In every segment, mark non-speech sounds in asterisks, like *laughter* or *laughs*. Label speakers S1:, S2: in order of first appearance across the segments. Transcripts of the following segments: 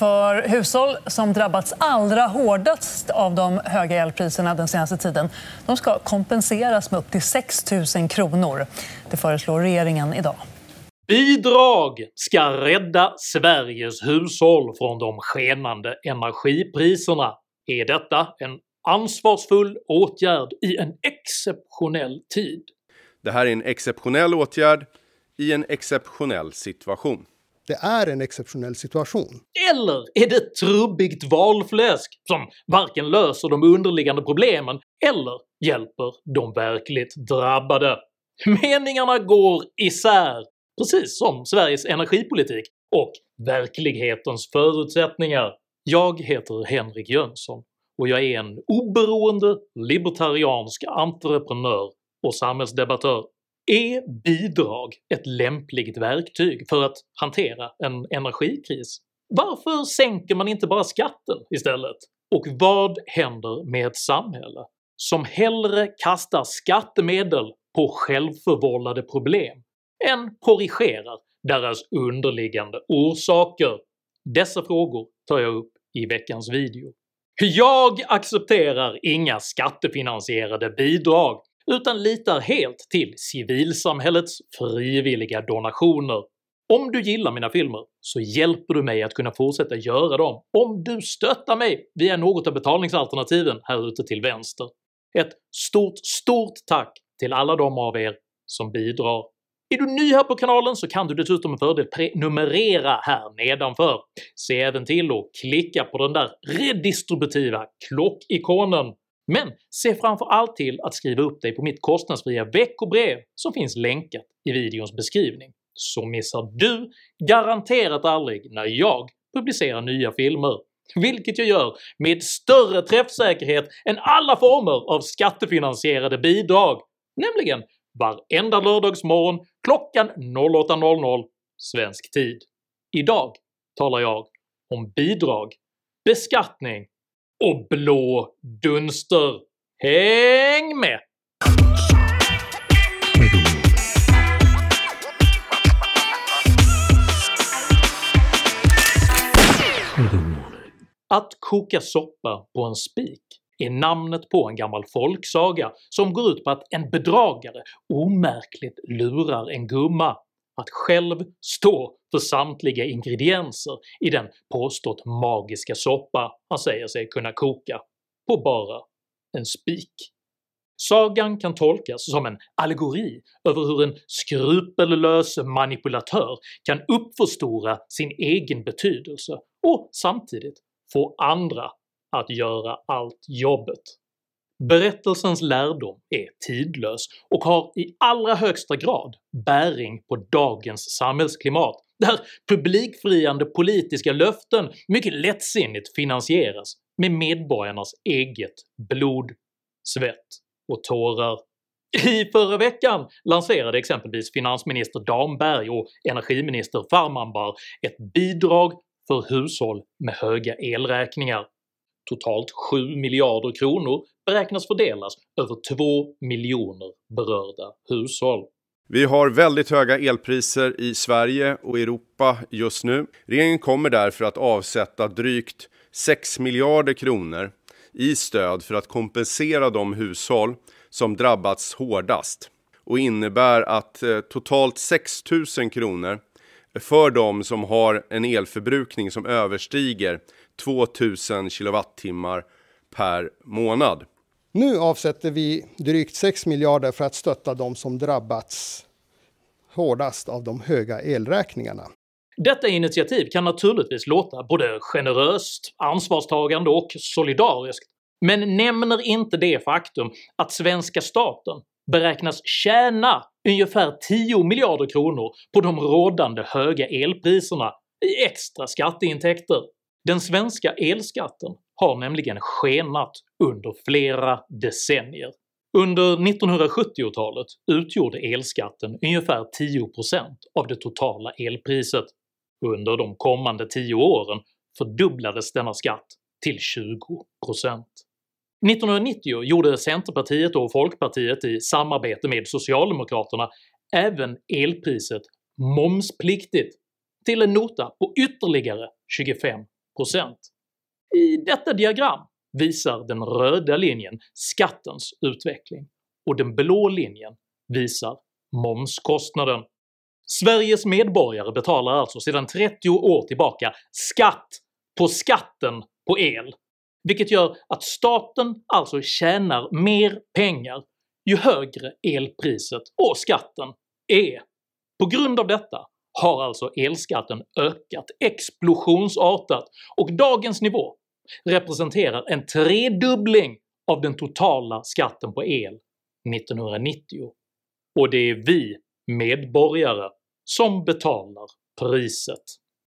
S1: För hushåll som drabbats allra hårdast av de höga elpriserna den senaste tiden de ska kompenseras med upp till 6 000 kronor. Det föreslår regeringen idag.
S2: Bidrag ska rädda Sveriges hushåll från de skenande energipriserna. Är detta en ansvarsfull åtgärd i en exceptionell tid?
S3: Det här är en exceptionell åtgärd i en exceptionell situation.
S4: Det är en exceptionell situation.
S2: Eller är det trubbigt valfläsk som varken löser de underliggande problemen eller hjälper de verkligt drabbade? Meningarna går isär, precis som Sveriges energipolitik och verklighetens förutsättningar. Jag heter Henrik Jönsson och jag är en oberoende libertariansk entreprenör och samhällsdebattör. Är bidrag ett lämpligt verktyg för att hantera en energikris? Varför sänker man inte bara skatten istället? Och vad händer med ett samhälle som hellre kastar skattemedel på självförvållade problem än korrigerar deras underliggande orsaker? Dessa frågor tar jag upp i veckans video. Jag accepterar inga skattefinansierade bidrag utan litar helt till civilsamhällets frivilliga donationer. Om du gillar mina filmer så hjälper du mig att kunna fortsätta göra dem om du stöttar mig via något av betalningsalternativen här ute till vänster. Ett stort STORT tack till alla de av er som bidrar. Är du ny här på kanalen så kan du dessutom med fördel prenumerera här nedanför. Se även till att klicka på den där redistributiva klockikonen men se framför allt till att skriva upp dig på mitt kostnadsfria veckobrev som finns länkat i videons beskrivning, så missar du garanterat aldrig när jag publicerar nya filmer, vilket jag gör med större träffsäkerhet än alla former av skattefinansierade bidrag, nämligen varenda lördagsmorgon klockan 08.00 svensk tid. Idag talar jag om bidrag, beskattning och blå dunster. Häng med! Att koka soppa på en spik är namnet på en gammal folksaga som går ut på att en bedragare omärkligt lurar en gumma att själv stå för samtliga ingredienser i den påstått magiska soppa han säger sig kunna koka på bara en spik. Sagan kan tolkas som en allegori över hur en skrupellös manipulatör kan uppförstora sin egen betydelse och samtidigt få andra att göra allt jobbet. Berättelsens lärdom är tidlös och har i allra högsta grad bäring på dagens samhällsklimat där publikfriande politiska löften mycket lättsinnigt finansieras med medborgarnas eget blod, svett och tårar. I förra veckan lanserade exempelvis finansminister Damberg och energiminister Farmanbar ett bidrag för hushåll med höga elräkningar. Totalt 7 miljarder kronor beräknas fördelas över 2 miljoner berörda hushåll.
S3: Vi har väldigt höga elpriser i Sverige och Europa just nu. Regeringen kommer därför att avsätta drygt 6 miljarder kronor i stöd för att kompensera de hushåll som drabbats hårdast och innebär att eh, totalt 6 000 kronor för de som har en elförbrukning som överstiger 2000 kilowattimmar per månad.
S4: Nu avsätter vi drygt 6 miljarder för att stötta de som drabbats hårdast av de höga elräkningarna.
S2: Detta initiativ kan naturligtvis låta både generöst, ansvarstagande och solidariskt, men nämner inte det faktum att svenska staten beräknas tjäna ungefär 10 miljarder kronor på de rådande höga elpriserna i extra skatteintäkter. Den svenska elskatten har nämligen skenat under flera decennier. Under 1970-talet utgjorde elskatten ungefär 10% av det totala elpriset. Under de kommande 10 åren fördubblades denna skatt till 20%. 1990 gjorde Centerpartiet och Folkpartiet i samarbete med Socialdemokraterna även elpriset momspliktigt till en nota på ytterligare 25%. I detta diagram visar den röda linjen skattens utveckling och den blå linjen visar momskostnaden. Sveriges medborgare betalar alltså sedan 30 år tillbaka skatt på skatten på el, vilket gör att staten alltså tjänar mer pengar ju högre elpriset och skatten är. På grund av detta har alltså elskatten ökat explosionsartat och dagens nivå representerar en tredubbling av den totala skatten på el 1990 och det är vi medborgare som betalar priset.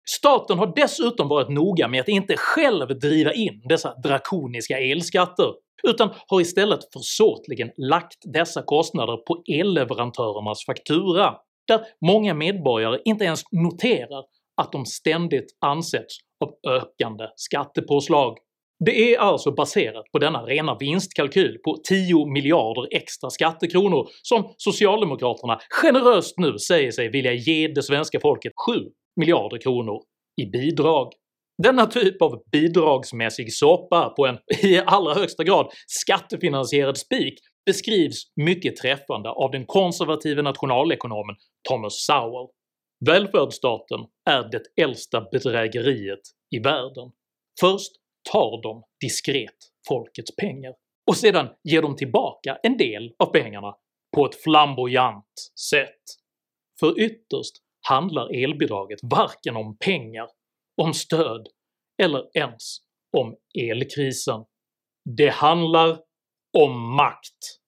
S2: Staten har dessutom varit noga med att inte själv driva in dessa drakoniska elskatter, utan har istället försåtligen lagt dessa kostnader på elleverantörernas faktura, där många medborgare inte ens noterar att de ständigt ansätts av ökande skattepåslag. Det är alltså baserat på denna rena vinstkalkyl på 10 miljarder extra skattekronor som socialdemokraterna generöst nu säger sig vilja ge det svenska folket 7 miljarder kronor i bidrag. Denna typ av bidragsmässig soppa på en i allra högsta grad skattefinansierad spik beskrivs mycket träffande av den konservative nationalekonomen Thomas Sowell. Välfärdsstaten är det äldsta bedrägeriet i världen. Först tar de diskret folkets pengar och sedan ger de tillbaka en del av pengarna på ett flamboyant sätt. För ytterst handlar elbidraget varken om pengar, om stöd eller ens om elkrisen. Det handlar om makt.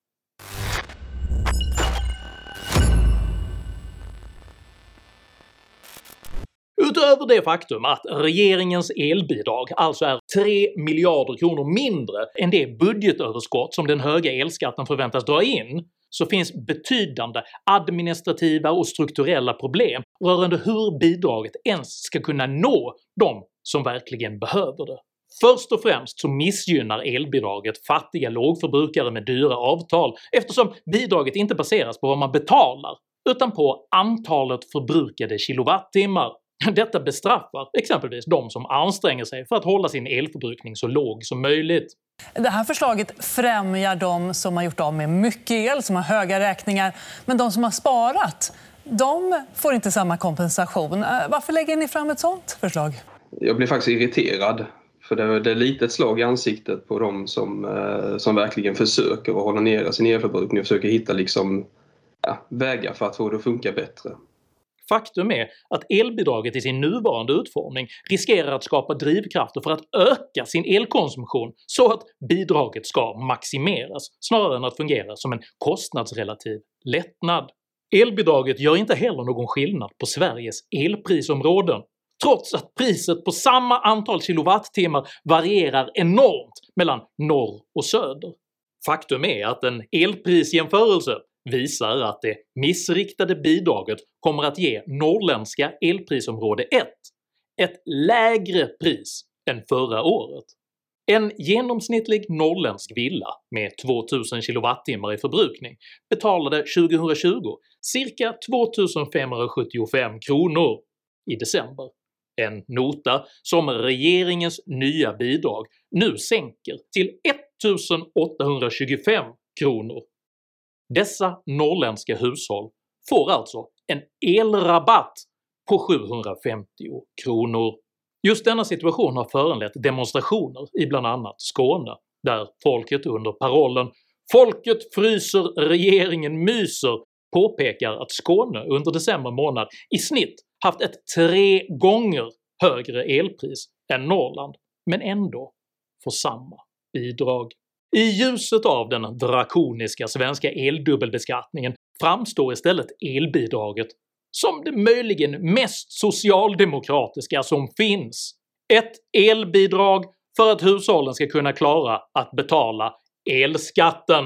S2: Utöver det faktum att regeringens elbidrag alltså är 3 miljarder kronor mindre än det budgetöverskott som den höga elskatten förväntas dra in, så finns betydande administrativa och strukturella problem rörande hur bidraget ens ska kunna nå de som verkligen behöver det. Först och främst så missgynnar elbidraget fattiga lågförbrukare med dyra avtal eftersom bidraget inte baseras på vad man betalar utan på antalet förbrukade kilowattimmar detta bestraffar exempelvis de som anstränger sig för att hålla sin elförbrukning så låg som möjligt.
S1: Det här förslaget främjar de som har gjort av med mycket el, som har höga räkningar. Men de som har sparat, de får inte samma kompensation. Eh, varför lägger ni fram ett sånt förslag?
S5: Jag blir faktiskt irriterad. För det, är lite ett slag i ansiktet på de som, eh, som verkligen försöker att hålla nere sin elförbrukning och försöker hitta liksom, ja, vägar för att få det att funka bättre.
S2: Faktum är att elbidraget i sin nuvarande utformning riskerar att skapa drivkrafter för att öka sin elkonsumtion så att bidraget ska maximeras snarare än att fungera som en kostnadsrelativ lättnad. Elbidraget gör inte heller någon skillnad på Sveriges elprisområden, trots att priset på samma antal kilowattimmar varierar enormt mellan norr och söder. Faktum är att en elprisjämförelse visar att det missriktade bidraget kommer att ge norrländska elprisområde 1 ett lägre pris än förra året. En genomsnittlig norrländsk villa med 2000 kWh i förbrukning betalade 2020 cirka 2575 kronor i december, en nota som regeringens nya bidrag nu sänker till 1825 kronor dessa norrländska hushåll får alltså en elrabatt på 750 kronor. Just denna situation har föranlett demonstrationer i bland annat Skåne, där folket under parollen “Folket fryser, regeringen myser” påpekar att Skåne under december månad i snitt haft ett tre gånger högre elpris än Norrland, men ändå får samma bidrag. I ljuset av den drakoniska svenska eldubbelbeskattningen framstår istället elbidraget som det möjligen mest socialdemokratiska som finns. Ett elbidrag för att hushållen ska kunna klara att betala elskatten.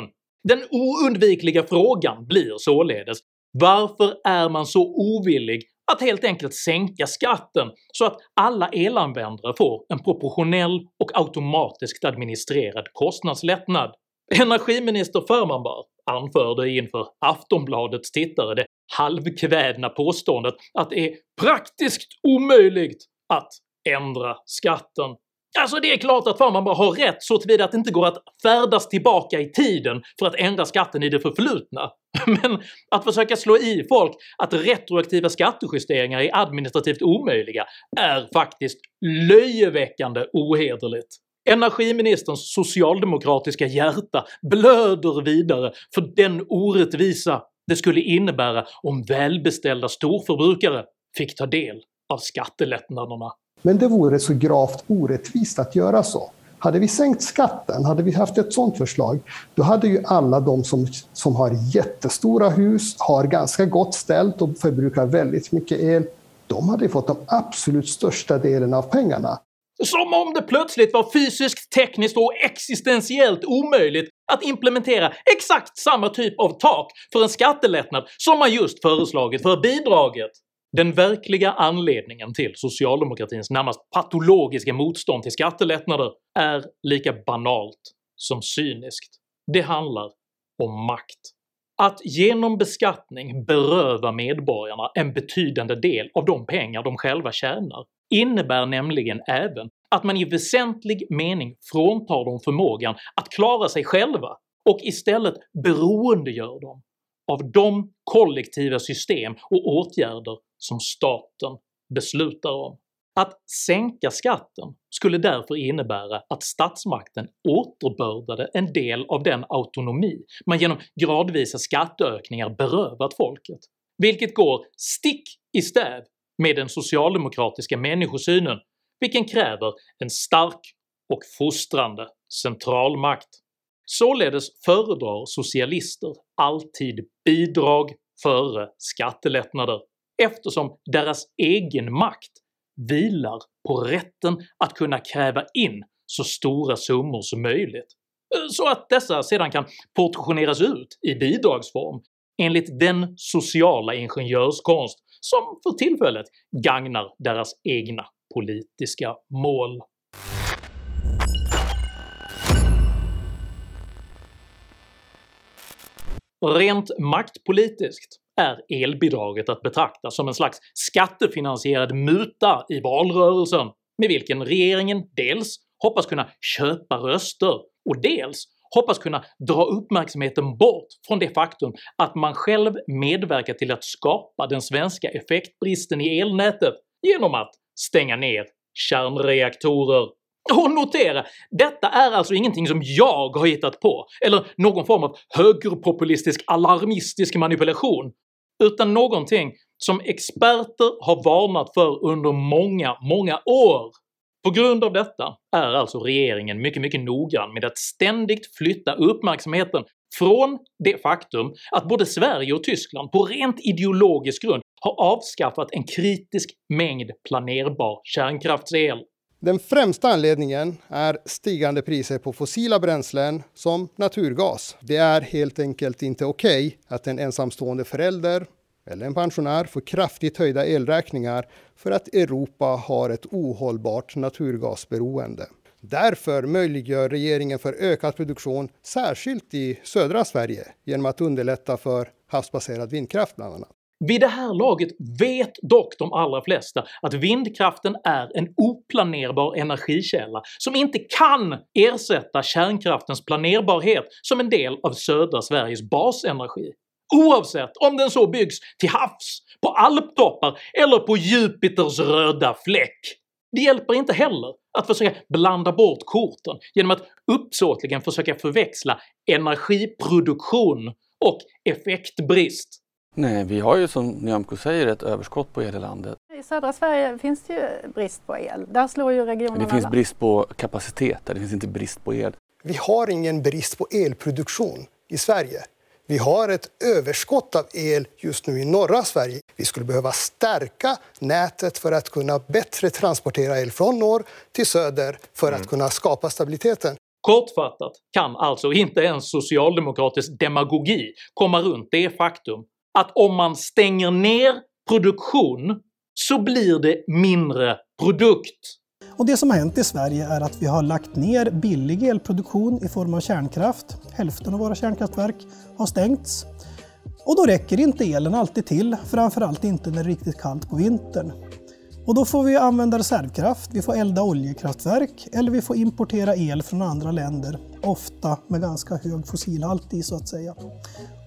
S2: Den oundvikliga frågan blir således varför är man så ovillig att helt enkelt sänka skatten så att alla elanvändare får en proportionell och automatiskt administrerad kostnadslättnad. Energiminister Förmanbar anförde inför Aftonbladets tittare det halvkvädna påståendet att det är praktiskt omöjligt att ändra skatten. Alltså det är klart att Farman bara har rätt så tillvida att det inte går att färdas tillbaka i tiden för att ändra skatten i det förflutna. *laughs* Men att försöka slå i folk att retroaktiva skattejusteringar är administrativt omöjliga är faktiskt löjeväckande ohederligt. Energiministerns socialdemokratiska hjärta blöder vidare för den orättvisa det skulle innebära om välbeställda storförbrukare fick ta del av skattelättnaderna.
S4: Men det vore så gravt orättvist att göra så. Hade vi sänkt skatten, hade vi haft ett sådant förslag, då hade ju alla de som, som har jättestora hus, har ganska gott ställt och förbrukar väldigt mycket el, de hade fått de absolut största delen av pengarna.
S2: Som om det plötsligt var fysiskt, tekniskt och existentiellt omöjligt att implementera exakt samma typ av tak för en skattelättnad som man just föreslagit för bidraget. Den verkliga anledningen till socialdemokratins närmast patologiska motstånd till skattelättnader är lika banalt som cyniskt. Det handlar om makt. Att genom beskattning beröva medborgarna en betydande del av de pengar de själva tjänar innebär nämligen även att man i väsentlig mening fråntar dem förmågan att klara sig själva och istället beroendegör dem av de kollektiva system och åtgärder som staten beslutar om. Att sänka skatten skulle därför innebära att statsmakten återbördade en del av den autonomi man genom gradvisa skatteökningar berövat folket, vilket går stick i stäv med den socialdemokratiska människosynen vilken kräver en stark och fostrande centralmakt. Således föredrar socialister alltid bidrag före skattelättnader eftersom deras egen makt vilar på rätten att kunna kräva in så stora summor som möjligt, eh, så att dessa sedan kan portioneras ut i bidragsform enligt den sociala ingenjörskonst som för tillfället gagnar deras egna politiska mål. Rent maktpolitiskt är elbidraget att betrakta som en slags skattefinansierad muta i valrörelsen med vilken regeringen dels hoppas kunna köpa röster och dels hoppas kunna dra uppmärksamheten bort från det faktum att man själv medverkar till att skapa den svenska effektbristen i elnätet genom att stänga ner kärnreaktorer. *laughs* Och notera, detta är alltså ingenting som jag har hittat på, eller någon form av högerpopulistisk alarmistisk manipulation, utan någonting som experter har varnat för under många, många år. På grund av detta är alltså regeringen mycket, mycket noggrann med att ständigt flytta uppmärksamheten från det faktum att både Sverige och Tyskland på rent ideologisk grund har avskaffat en kritisk mängd planerbar kärnkraftsel.
S4: Den främsta anledningen är stigande priser på fossila bränslen som naturgas. Det är helt enkelt inte okej okay att en ensamstående förälder eller en pensionär får kraftigt höjda elräkningar för att Europa har ett ohållbart naturgasberoende. Därför möjliggör regeringen för ökad produktion, särskilt i södra Sverige, genom att underlätta för havsbaserad vindkraft bland annat.
S2: Vid det här laget vet dock de allra flesta att vindkraften är en oplanerbar energikälla som inte kan ersätta kärnkraftens planerbarhet som en del av södra Sveriges basenergi oavsett om den så byggs till havs, på alptoppar eller på Jupiters röda fläck. Det hjälper inte heller att försöka blanda bort korten genom att uppsåtligen försöka förväxla energiproduktion och effektbrist.
S6: Nej, vi har ju som Nyamko säger ett överskott på el i landet.
S7: I södra Sverige finns det ju brist på el. Där slår ju regionerna
S6: Det finns brist på kapacitet, det finns inte brist på el.
S4: Vi har ingen brist på elproduktion i Sverige. Vi har ett överskott av el just nu i norra Sverige. Vi skulle behöva stärka nätet för att kunna bättre transportera el från norr till söder för mm. att kunna skapa stabiliteten.
S2: Kortfattat kan alltså inte ens socialdemokratisk demagogi komma runt det faktum att om man stänger ner produktion så blir det mindre produkt.
S8: Och det som har hänt i Sverige är att vi har lagt ner billig elproduktion i form av kärnkraft. Hälften av våra kärnkraftverk har stängts. Och då räcker inte elen alltid till, framförallt inte när det är riktigt kallt på vintern. Och då får vi använda reservkraft, vi får elda oljekraftverk eller vi får importera el från andra länder, ofta med ganska hög fossilhalt i så att säga.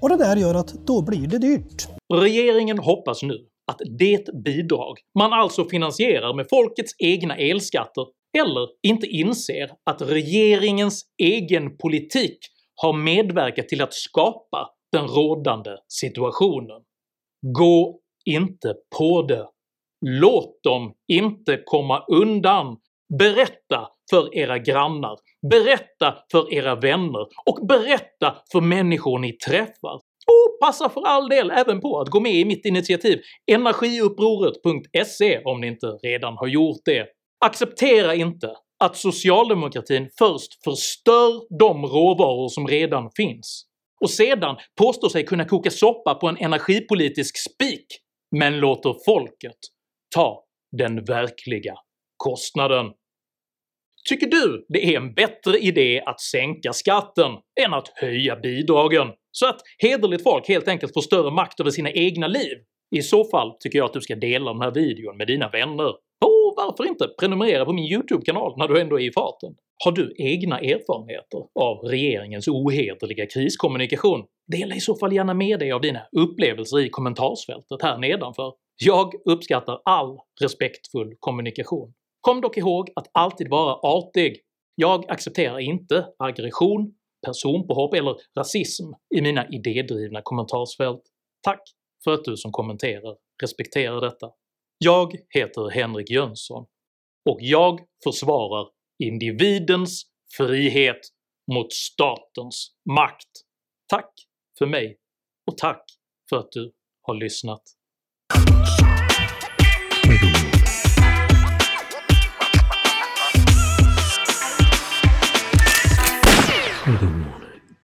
S8: Och det där gör att då blir det dyrt.
S2: Regeringen hoppas nu att det bidrag man alltså finansierar med folkets egna elskatter eller inte inser att regeringens egen politik har medverkat till att skapa den rådande situationen. Gå inte på det. Låt dem inte komma undan. Berätta för era grannar, berätta för era vänner och berätta för människor ni träffar. Och passa för all del även på att gå med i mitt initiativ energiupproret.se om ni inte redan har gjort det. Acceptera inte att socialdemokratin först förstör de råvaror som redan finns och sedan påstår sig kunna koka soppa på en energipolitisk spik, men låter folket ta den verkliga kostnaden. Tycker du det är en bättre idé att sänka skatten än att höja bidragen så att hederligt folk helt enkelt får större makt över sina egna liv? I så fall tycker jag att du ska dela den här videon med dina vänner. Och varför inte prenumerera på min YouTube-kanal när du ändå är i farten? Har du egna erfarenheter av regeringens ohederliga kriskommunikation? Dela i så fall gärna med dig av dina upplevelser i kommentarsfältet här nedanför. Jag uppskattar all respektfull kommunikation. Kom dock ihåg att alltid vara artig. Jag accepterar inte aggression, personpåhopp eller rasism i mina idédrivna kommentarsfält. Tack för att du som kommenterar respekterar detta. Jag heter Henrik Jönsson och jag försvarar individens frihet mot statens makt. Tack för mig och tack för att du har lyssnat.
S9: evermore.